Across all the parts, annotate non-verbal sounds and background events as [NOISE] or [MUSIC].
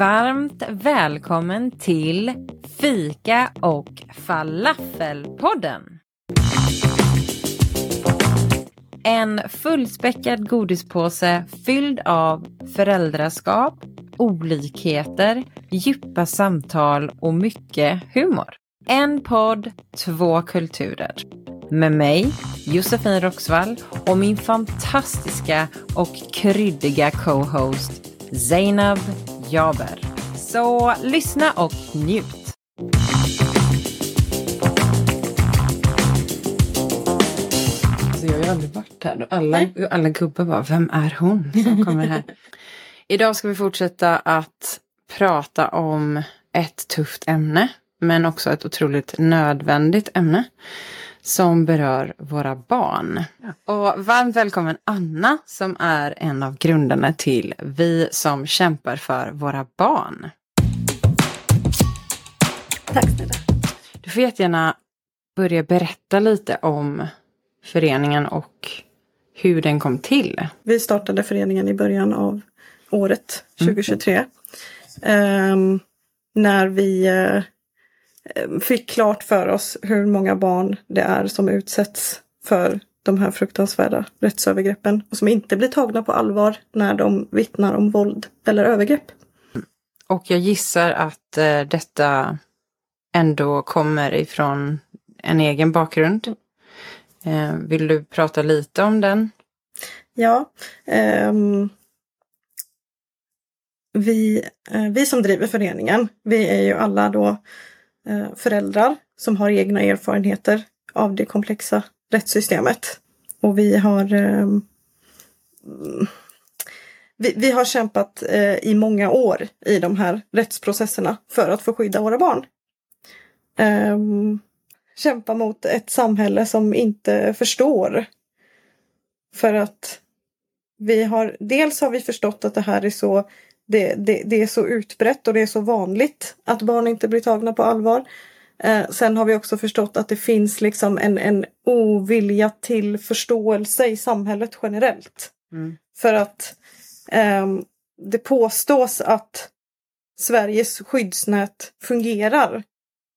Varmt välkommen till Fika och Falafelpodden. En fullspäckad godispåse fylld av föräldraskap, olikheter, djupa samtal och mycket humor. En podd, två kulturer. Med mig, Josefin Roxvall och min fantastiska och kryddiga co-host Zainab Jaber. Så lyssna och njut. Alltså jag har ju aldrig varit här. Alla, alla gubbar bara, vem är hon som kommer här? [LAUGHS] Idag ska vi fortsätta att prata om ett tufft ämne, men också ett otroligt nödvändigt ämne som berör våra barn. Och varmt välkommen Anna som är en av grundarna till Vi som kämpar för våra barn. Tack snälla. Du får jättegärna börja berätta lite om föreningen och hur den kom till. Vi startade föreningen i början av året 2023. Ehm, när vi eh, fick klart för oss hur många barn det är som utsätts för de här fruktansvärda rättsövergreppen och som inte blir tagna på allvar när de vittnar om våld eller övergrepp. Och jag gissar att eh, detta ändå kommer ifrån en egen bakgrund. Eh, vill du prata lite om den? Ja, ehm, vi, eh, vi som driver föreningen, vi är ju alla då eh, Eh, föräldrar som har egna erfarenheter av det komplexa rättssystemet. Och vi har eh, vi, vi har kämpat eh, i många år i de här rättsprocesserna för att få skydda våra barn. Ehm, kämpa mot ett samhälle som inte förstår. För att vi har, dels har vi förstått att det här är så det, det, det är så utbrett och det är så vanligt att barn inte blir tagna på allvar. Eh, sen har vi också förstått att det finns liksom en, en ovilja till förståelse i samhället generellt. Mm. För att ehm, det påstås att Sveriges skyddsnät fungerar.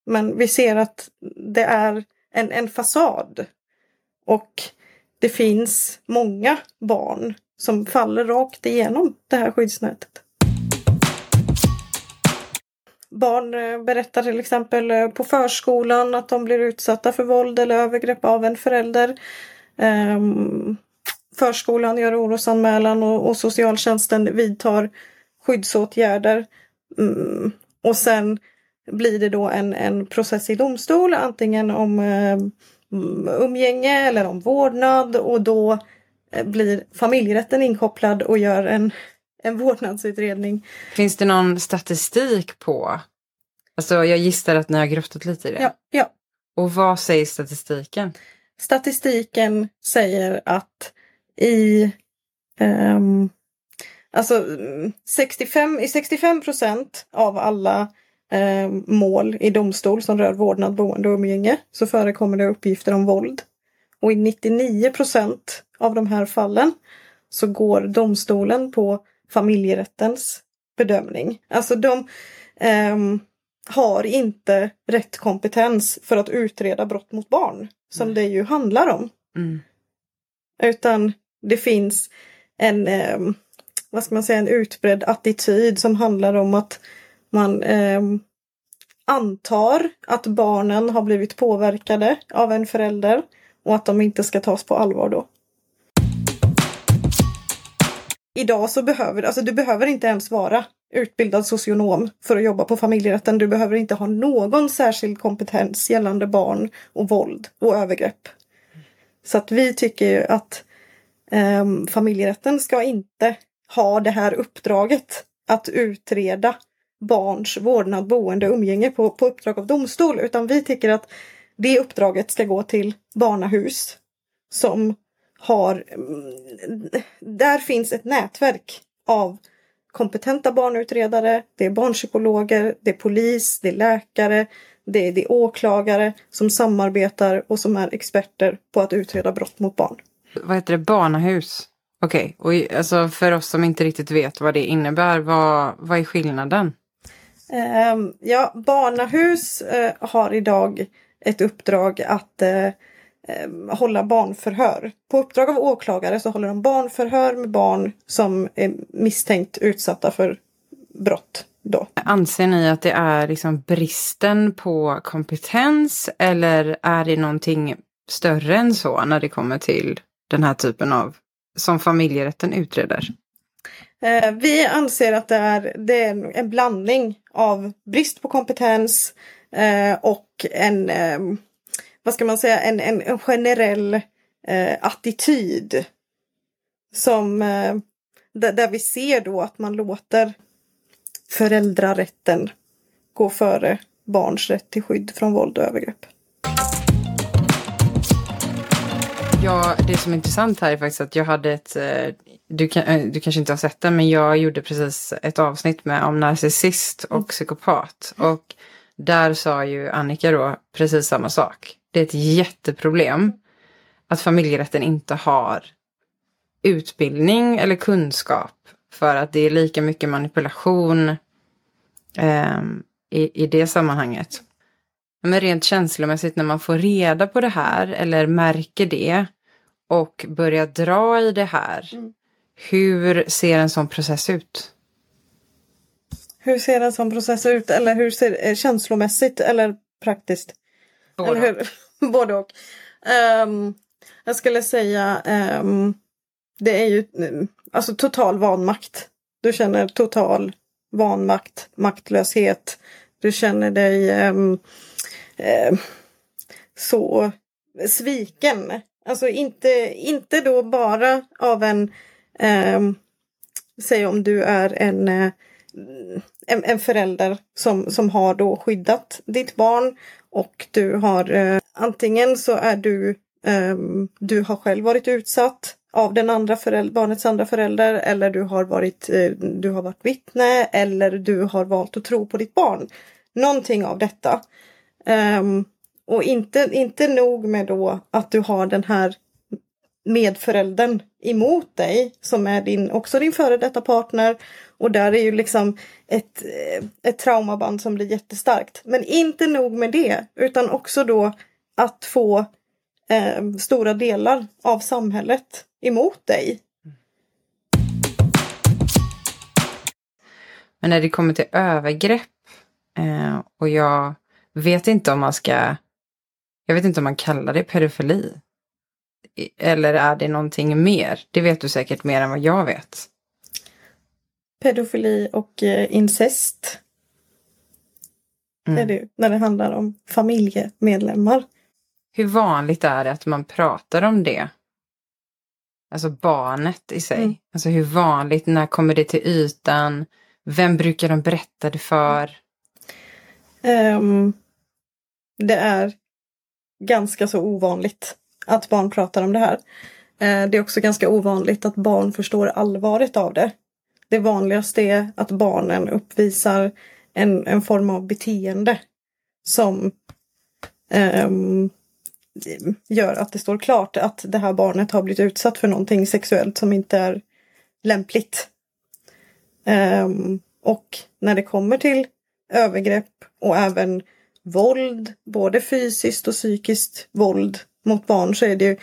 Men vi ser att det är en, en fasad. Och det finns många barn som faller rakt igenom det här skyddsnätet. Barn eh, berättar till exempel eh, på förskolan att de blir utsatta för våld eller övergrepp av en förälder. Ehm, förskolan gör orosanmälan och, och socialtjänsten vidtar skyddsåtgärder. Mm, och sen blir det då en, en process i domstol, antingen om eh, umgänge eller om vårdnad och då blir familjerätten inkopplad och gör en, en vårdnadsutredning. Finns det någon statistik på? Alltså jag gissar att ni har grottat lite i det. Ja, ja. Och vad säger statistiken? Statistiken säger att i ehm, alltså 65, i 65 procent av alla eh, mål i domstol som rör vårdnad, boende och umgänge så förekommer det uppgifter om våld. Och i 99 procent av de här fallen så går domstolen på familjerättens bedömning. Alltså de ehm, har inte rätt kompetens för att utreda brott mot barn, som Nej. det ju handlar om. Mm. Utan det finns en, ehm, vad ska man säga, en utbredd attityd som handlar om att man ehm, antar att barnen har blivit påverkade av en förälder och att de inte ska tas på allvar då. Idag så behöver, alltså du behöver inte ens vara utbildad socionom för att jobba på familjerätten. Du behöver inte ha någon särskild kompetens gällande barn och våld och övergrepp. Så att vi tycker ju att ehm, familjerätten ska inte ha det här uppdraget att utreda barns vårdnad, boende och umgänge på, på uppdrag av domstol. Utan vi tycker att det uppdraget ska gå till barnahus som har... mm, Där finns ett nätverk av kompetenta barnutredare, det är barnpsykologer, det är polis, det är läkare, det är, det är åklagare som samarbetar och som är experter på att utreda brott mot barn. Vad heter det? Barnahus? Okej, okay. och alltså för oss som inte riktigt vet vad det innebär, vad, vad är skillnaden? Um, ja, Barnahus uh, har idag ett uppdrag att uh, um, hålla barnförhör. På uppdrag av åklagare så håller de barnförhör med barn som är misstänkt utsatta för brott. Då. Anser ni att det är liksom bristen på kompetens eller är det någonting större än så när det kommer till den här typen av som familjerätten utreder? Eh, vi anser att det är, det är en blandning av brist på kompetens eh, och en, eh, vad ska man säga, en, en, en generell eh, attityd. Som, eh, där, där vi ser då att man låter föräldrarätten gå före barns rätt till skydd från våld och övergrepp. Ja, det som är intressant här är faktiskt att jag hade ett, eh, du, kan, eh, du kanske inte har sett det, men jag gjorde precis ett avsnitt med om narcissist och mm. psykopat. Och där sa ju Annika då precis samma sak. Det är ett jätteproblem att familjerätten inte har utbildning eller kunskap för att det är lika mycket manipulation eh, i, i det sammanhanget. Men rent känslomässigt när man får reda på det här eller märker det och börjar dra i det här. Mm. Hur ser en sån process ut? Hur ser en sån process ut? Eller hur ser det känslomässigt eller praktiskt? Både eller hur? [LAUGHS] Både och. Um, jag skulle säga um, det är ju alltså total vanmakt. Du känner total vanmakt, maktlöshet. Du känner dig um, um, så sviken. Alltså inte, inte då bara av en, säg om du är en, uh, en, en, förälder som, som har då skyddat ditt barn och du har eh, antingen så är du, ehm, du har själv varit utsatt av den andra förälder, barnets andra förälder eller du har varit, eh, du har varit vittne eller du har valt att tro på ditt barn. Någonting av detta. Ehm, och inte, inte nog med då att du har den här medföräldern emot dig som är din, också din före detta partner. Och där är ju liksom ett, eh, ett traumaband som blir jättestarkt. Men inte nog med det utan också då att få eh, stora delar av samhället emot dig. Men när det kommer till övergrepp eh, och jag vet inte om man ska, jag vet inte om man kallar det pedofili. Eller är det någonting mer? Det vet du säkert mer än vad jag vet. Pedofili och eh, incest. Mm. är det när det handlar om familjemedlemmar. Hur vanligt är det att man pratar om det? Alltså barnet i sig. Mm. Alltså hur vanligt, när kommer det till ytan? Vem brukar de berätta det för? Um, det är ganska så ovanligt att barn pratar om det här. Uh, det är också ganska ovanligt att barn förstår allvaret av det. Det vanligaste är att barnen uppvisar en, en form av beteende som um, gör att det står klart att det här barnet har blivit utsatt för någonting sexuellt som inte är lämpligt. Um, och när det kommer till övergrepp och även våld, både fysiskt och psykiskt våld mot barn så är det ju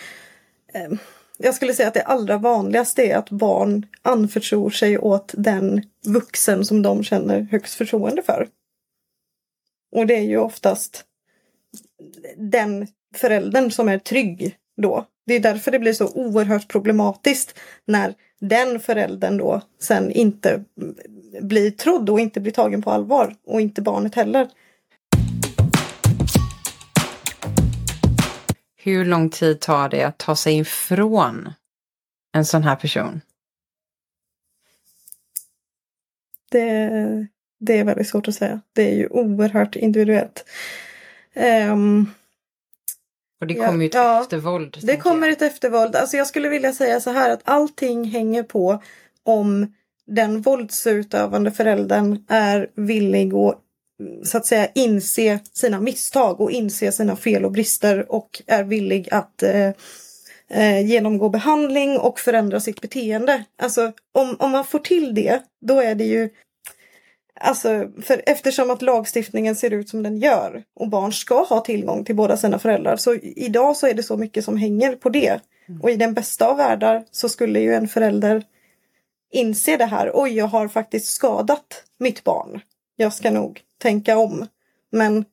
um, jag skulle säga att det allra vanligaste är att barn anförtror sig åt den vuxen som de känner högst förtroende för. Och det är ju oftast den föräldern som är trygg då. Det är därför det blir så oerhört problematiskt när den föräldern då sen inte blir trodd och inte blir tagen på allvar och inte barnet heller. Hur lång tid tar det att ta sig ifrån en sån här person? Det, det är väldigt svårt att säga. Det är ju oerhört individuellt. Um, och det kommer ju ett ja, eftervåld. Det kommer jag. ett eftervåld. Alltså jag skulle vilja säga så här att allting hänger på om den våldsutövande föräldern är villig att så att säga inse sina misstag och inse sina fel och brister och är villig att eh, eh, genomgå behandling och förändra sitt beteende. Alltså om, om man får till det, då är det ju Alltså, för eftersom att lagstiftningen ser ut som den gör och barn ska ha tillgång till båda sina föräldrar så idag så är det så mycket som hänger på det. Mm. Och i den bästa av världar så skulle ju en förälder inse det här. Oj, jag har faktiskt skadat mitt barn. Jag ska nog tänka om. Men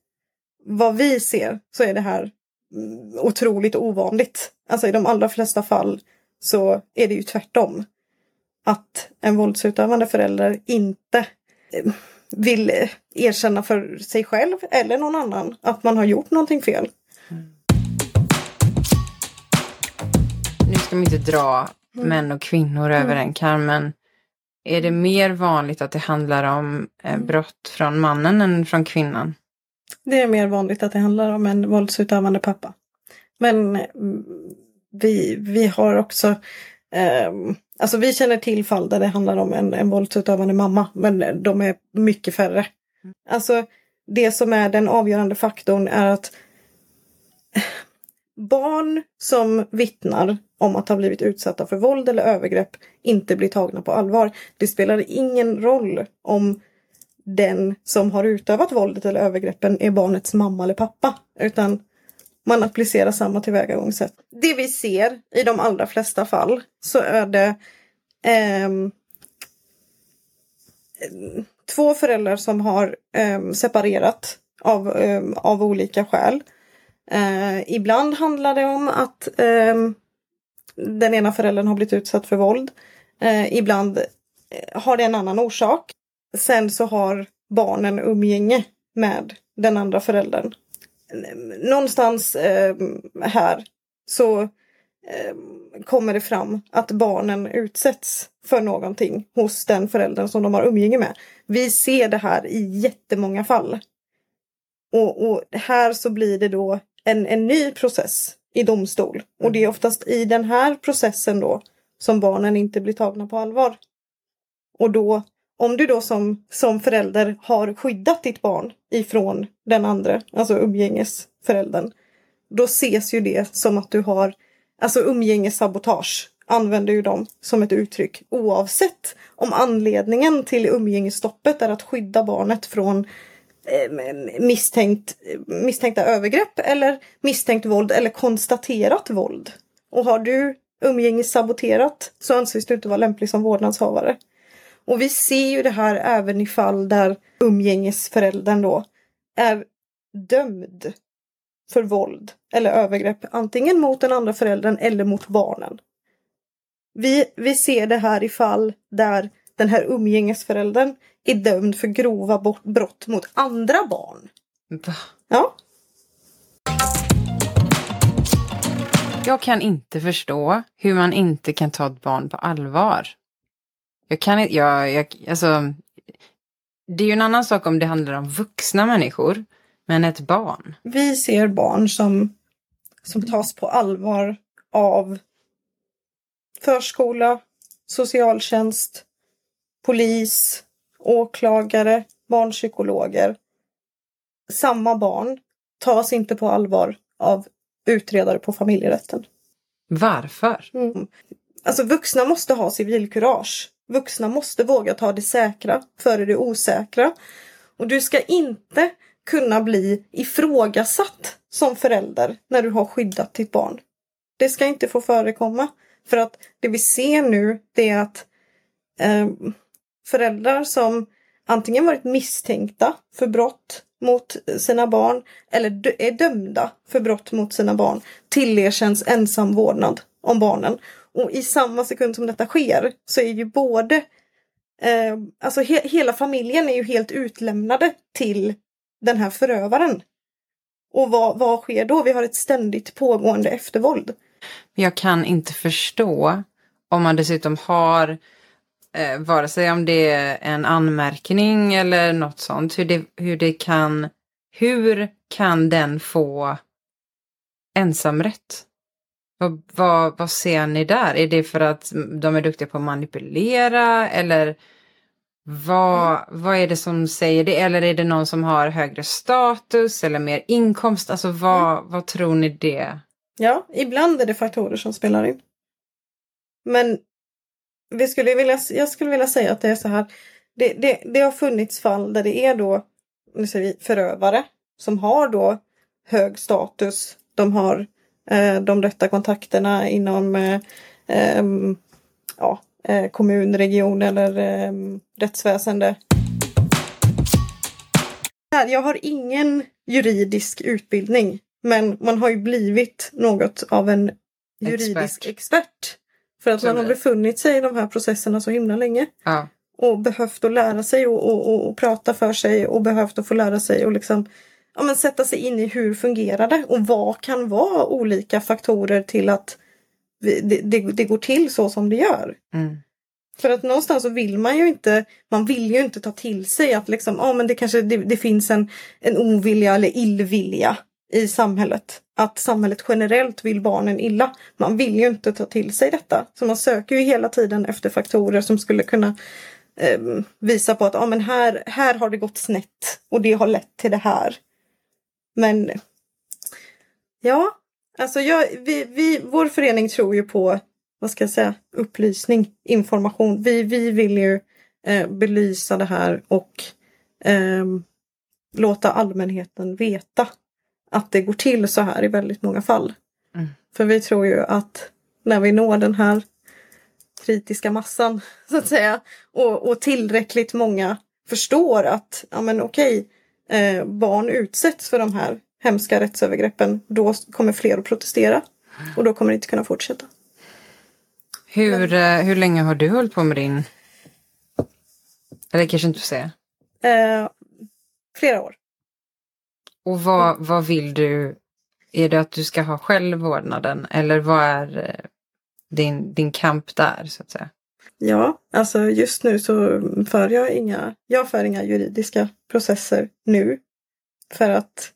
vad vi ser så är det här mm, otroligt ovanligt. Alltså i de allra flesta fall så är det ju tvärtom. Att en våldsutövande förälder inte eh, vill erkänna för sig själv eller någon annan att man har gjort någonting fel. Mm. Nu ska man inte dra mm. män och kvinnor över mm. en kam men är det mer vanligt att det handlar om eh, mm. brott från mannen än från kvinnan? Det är mer vanligt att det handlar om en våldsutövande pappa. Men mm, vi, vi har också eh, Alltså vi känner till fall där det handlar om en, en våldsutövande mamma men de är mycket färre. Mm. Alltså det som är den avgörande faktorn är att barn som vittnar om att ha blivit utsatta för våld eller övergrepp inte blir tagna på allvar. Det spelar ingen roll om den som har utövat våldet eller övergreppen är barnets mamma eller pappa. Utan man applicerar samma tillvägagångssätt. Det vi ser i de allra flesta fall så är det eh, två föräldrar som har eh, separerat av, eh, av olika skäl. Eh, ibland handlar det om att ehm, den ena föräldern har blivit utsatt för våld. Eh, ibland eh, har det en annan orsak. Sen så har barnen umgänge med den andra föräldern. Någonstans eh, här så eh, kommer det fram att barnen utsätts för någonting hos den föräldern som de har umgänge med. Vi ser det här i jättemånga fall. Och, och här så blir det då en, en ny process i domstol. Och det är oftast i den här processen då som barnen inte blir tagna på allvar. Och då, om du då som, som förälder har skyddat ditt barn ifrån den andra, alltså umgängesföräldern, då ses ju det som att du har, alltså umgängessabotage använder ju de som ett uttryck oavsett om anledningen till umgängesstoppet är att skydda barnet från Eh, misstänkt, misstänkta övergrepp eller misstänkt våld eller konstaterat våld. Och har du umgängessaboterat så anses du inte vara lämplig som vårdnadshavare. Och vi ser ju det här även i fall där umgängesföräldern då är dömd för våld eller övergrepp antingen mot den andra föräldern eller mot barnen. Vi, vi ser det här i fall där den här umgängesföräldern är dömd för grova brott mot andra barn. Va? Ja. Jag kan inte förstå hur man inte kan ta ett barn på allvar. Jag kan inte, jag, jag, alltså. Det är ju en annan sak om det handlar om vuxna människor. Men ett barn. Vi ser barn som, som tas på allvar av förskola, socialtjänst, polis, åklagare, barnpsykologer. Samma barn tas inte på allvar av utredare på familjerätten. Varför? Mm. Alltså vuxna måste ha civilkurage. Vuxna måste våga ta det säkra före det osäkra. Och du ska inte kunna bli ifrågasatt som förälder när du har skyddat ditt barn. Det ska inte få förekomma. För att det vi ser nu det är att eh, föräldrar som antingen varit misstänkta för brott mot sina barn eller är dömda för brott mot sina barn tillerkänns ensam vårdnad om barnen. Och i samma sekund som detta sker så är ju både eh, Alltså he hela familjen är ju helt utlämnade till den här förövaren. Och vad, vad sker då? Vi har ett ständigt pågående eftervåld. Jag kan inte förstå om man dessutom har eh, vare sig om det är en anmärkning eller något sånt, hur det, hur det kan, hur kan den få ensamrätt? Vad, vad, vad ser ni där? Är det för att de är duktiga på att manipulera eller vad, mm. vad är det som säger det? Eller är det någon som har högre status eller mer inkomst? Alltså vad, mm. vad tror ni det Ja, ibland är det faktorer som spelar in. Men vi skulle vilja, jag skulle vilja säga att det är så här. Det, det, det har funnits fall där det är då nu säger vi, förövare som har då hög status. De har eh, de rätta kontakterna inom eh, eh, ja, kommun, region eller eh, rättsväsende. Jag har ingen juridisk utbildning men man har ju blivit något av en juridisk expert. expert för att man har befunnit sig i de här processerna så himla länge. Ja. Och behövt att lära sig och, och, och, och, prata för sig och behövt att få lära sig och liksom ja, men sätta sig in i hur fungerar det och vad kan vara olika faktorer till att det, det, det går till så som det gör. Mm. För att någonstans så vill man ju inte, man vill ju inte ta till sig att liksom, ja men det kanske det, det finns en, en ovilja eller illvilja i samhället. Att samhället generellt vill barnen illa. Man vill ju inte ta till sig detta. Så man söker ju hela tiden efter faktorer som skulle kunna eh, visa på att ah, men här, här har det gått snett och det har lett till det här. Men ja, alltså jag, vi, vi, vår förening tror ju på vad ska jag säga, upplysning, information. Vi, vi vill ju eh, belysa det här och eh, låta allmänheten veta att det går till så här i väldigt många fall. Mm. För vi tror ju att när vi når den här kritiska massan så att säga och, och tillräckligt många förstår att ja men okej, eh, barn utsätts för de här hemska rättsövergreppen, då kommer fler att protestera och då kommer det inte kunna fortsätta. Hur, men, eh, hur länge har du hållit på med din... Eller kanske inte får säga. Eh, flera år. Och vad, vad vill du? Är det att du ska ha själv vårdnaden eller vad är eh, din, din kamp där så att säga? Ja, alltså just nu så för jag inga, jag för inga juridiska processer nu. För att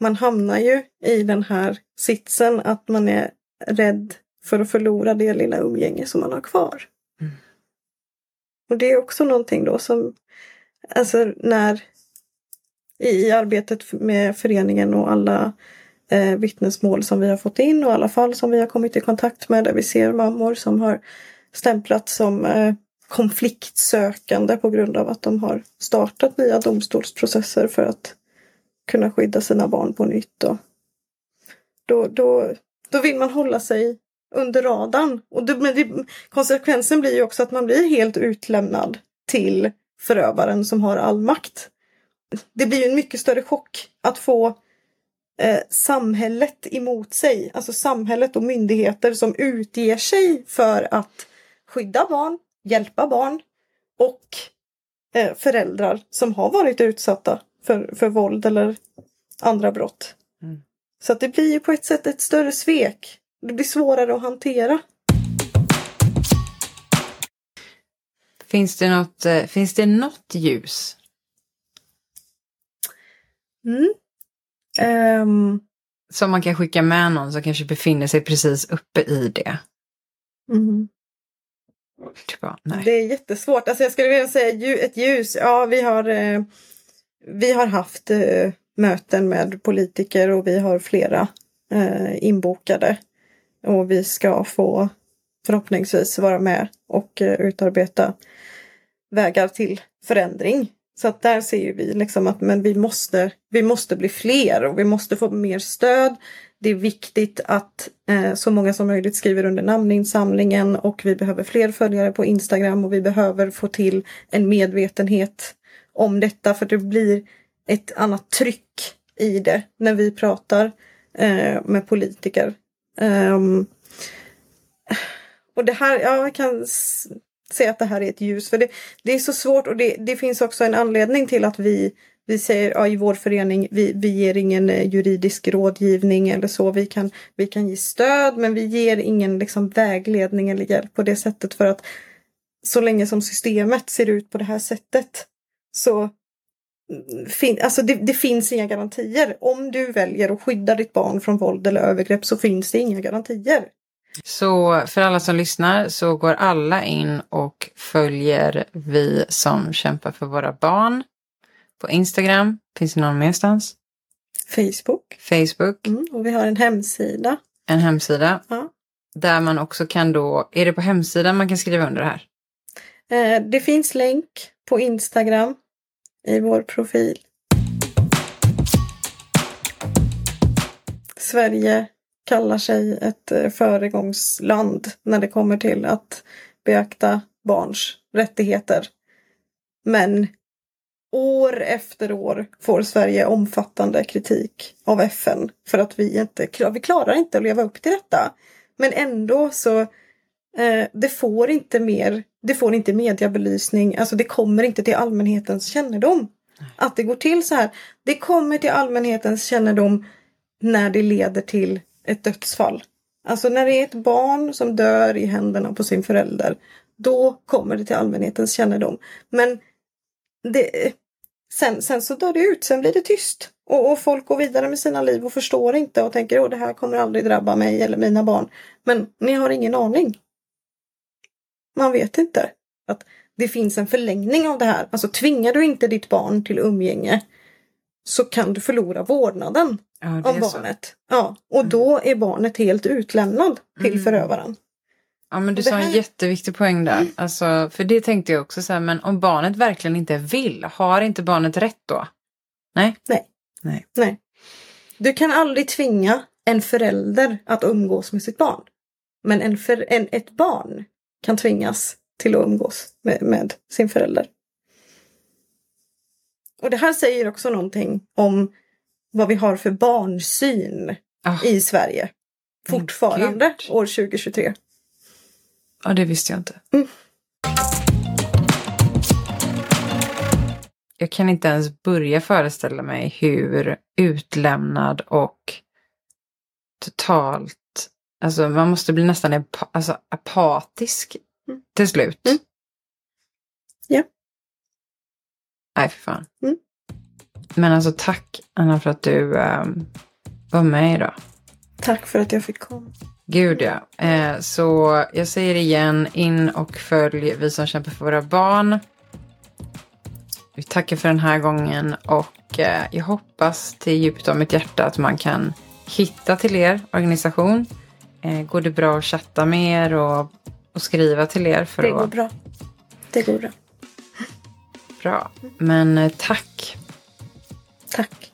man hamnar ju i den här sitsen att man är rädd för att förlora det lilla umgänge som man har kvar. Mm. Och det är också någonting då som, alltså när i arbetet med föreningen och alla eh, vittnesmål som vi har fått in och alla fall som vi har kommit i kontakt med där vi ser mammor som har stämplats som eh, konfliktsökande på grund av att de har startat nya domstolsprocesser för att kunna skydda sina barn på nytt. Och då, då, då vill man hålla sig under radarn. Och det, men det, konsekvensen blir ju också att man blir helt utlämnad till förövaren som har all makt det blir en mycket större chock att få eh, samhället emot sig. Alltså samhället och myndigheter som utger sig för att skydda barn, hjälpa barn och eh, föräldrar som har varit utsatta för, för våld eller andra brott. Mm. Så att det blir ju på ett sätt ett större svek. Det blir svårare att hantera. Finns det något, eh, finns det något ljus Mm. Um. Som man kan skicka med någon som kanske befinner sig precis uppe i det. Mm. Typ, nej. Det är jättesvårt. Alltså jag skulle vilja säga ett ljus. Ja, vi har, eh, vi har haft eh, möten med politiker och vi har flera eh, inbokade. Och vi ska få förhoppningsvis vara med och utarbeta vägar till förändring. Så att där ser ju vi liksom att men vi måste, vi måste bli fler och vi måste få mer stöd. Det är viktigt att eh, så många som möjligt skriver under namninsamlingen och vi behöver fler följare på Instagram och vi behöver få till en medvetenhet om detta för det blir ett annat tryck i det när vi pratar eh, med politiker. Um, och det här, ja, jag kan se att det här är ett ljus. För det, det är så svårt och det, det finns också en anledning till att vi, vi säger ja, i vår förening, vi, vi ger ingen eh, juridisk rådgivning eller så. Vi kan, vi kan ge stöd men vi ger ingen liksom, vägledning eller hjälp på det sättet för att så länge som systemet ser ut på det här sättet så mm, fin, alltså det, det, finns inga garantier. Om du väljer att skydda ditt barn från våld eller övergrepp så finns det inga garantier. Så för alla som lyssnar så går alla in och följer vi som kämpar för våra barn på Instagram. Finns det någon merstans? Facebook. Facebook. Mm, och vi har en hemsida en hemsida. Ja. Där man också kan då, är det på hemsidan man kan skriva under det här? Eh, det finns länk på Instagram i vår profil. Sverige kallar sig ett eh, föregångsland när det kommer till att beakta barns rättigheter. Men år efter år får Sverige omfattande kritik av FN för att vi inte vi klarar inte att leva upp till detta. Men ändå så eh, det får inte mer, det får inte mediebelysning, alltså det kommer inte till allmänhetens kännedom. Att det går till så här. Det kommer till allmänhetens kännedom när det leder till ett dödsfall. Alltså när det är ett barn som dör i händerna på sin förälder. Då kommer det till allmänhetens kännedom. Men det, sen, sen så dör det ut, sen blir det tyst. Och, och folk går vidare med sina liv och förstår inte och tänker att det här kommer aldrig drabba mig eller mina barn. Men ni har ingen aning. Man vet inte att det finns en förlängning av det här. Alltså tvingar du inte ditt barn till umgänge så kan du förlora vårdnaden Ja, om barnet. Ja, och då är barnet helt utlämnad till Mm. förövaren. Ja men du sa en här- jätteviktig poäng där. Alltså, för det tänkte jag också så här, men om barnet verkligen inte vill, har inte barnet rätt då? Nej? Nej. Nej. Nej. Du kan aldrig tvinga en förälder att umgås med sitt barn. Men en för, en, ett barn kan tvingas till att umgås med, med sin förälder. Och det här säger också någonting om vad vi har för barnsyn Ah, i Sverige. Fortfarande gud. år 2023. ja, det visste jag inte. Mm. Jag kan inte ens börja föreställa mig hur utlämnad och totalt, alltså man måste bli nästan apa, alltså, apatisk Mm. till slut. Mm. Ja. Nej, för fan. Mm. Men alltså tack Anna för att du ehm, var med idag. Tack för att jag fick komma. Gud ja. Eh, så jag säger igen, in och följ Vi som kämpar för våra barn. Vi tackar för den här gången och eh, jag hoppas till djupet av mitt hjärta att man kan hitta till er organisation. Eh, går det bra att chatta med er och, och skriva till er för Det går att... bra. Det går bra. Bra. Men eh, tack. Tack.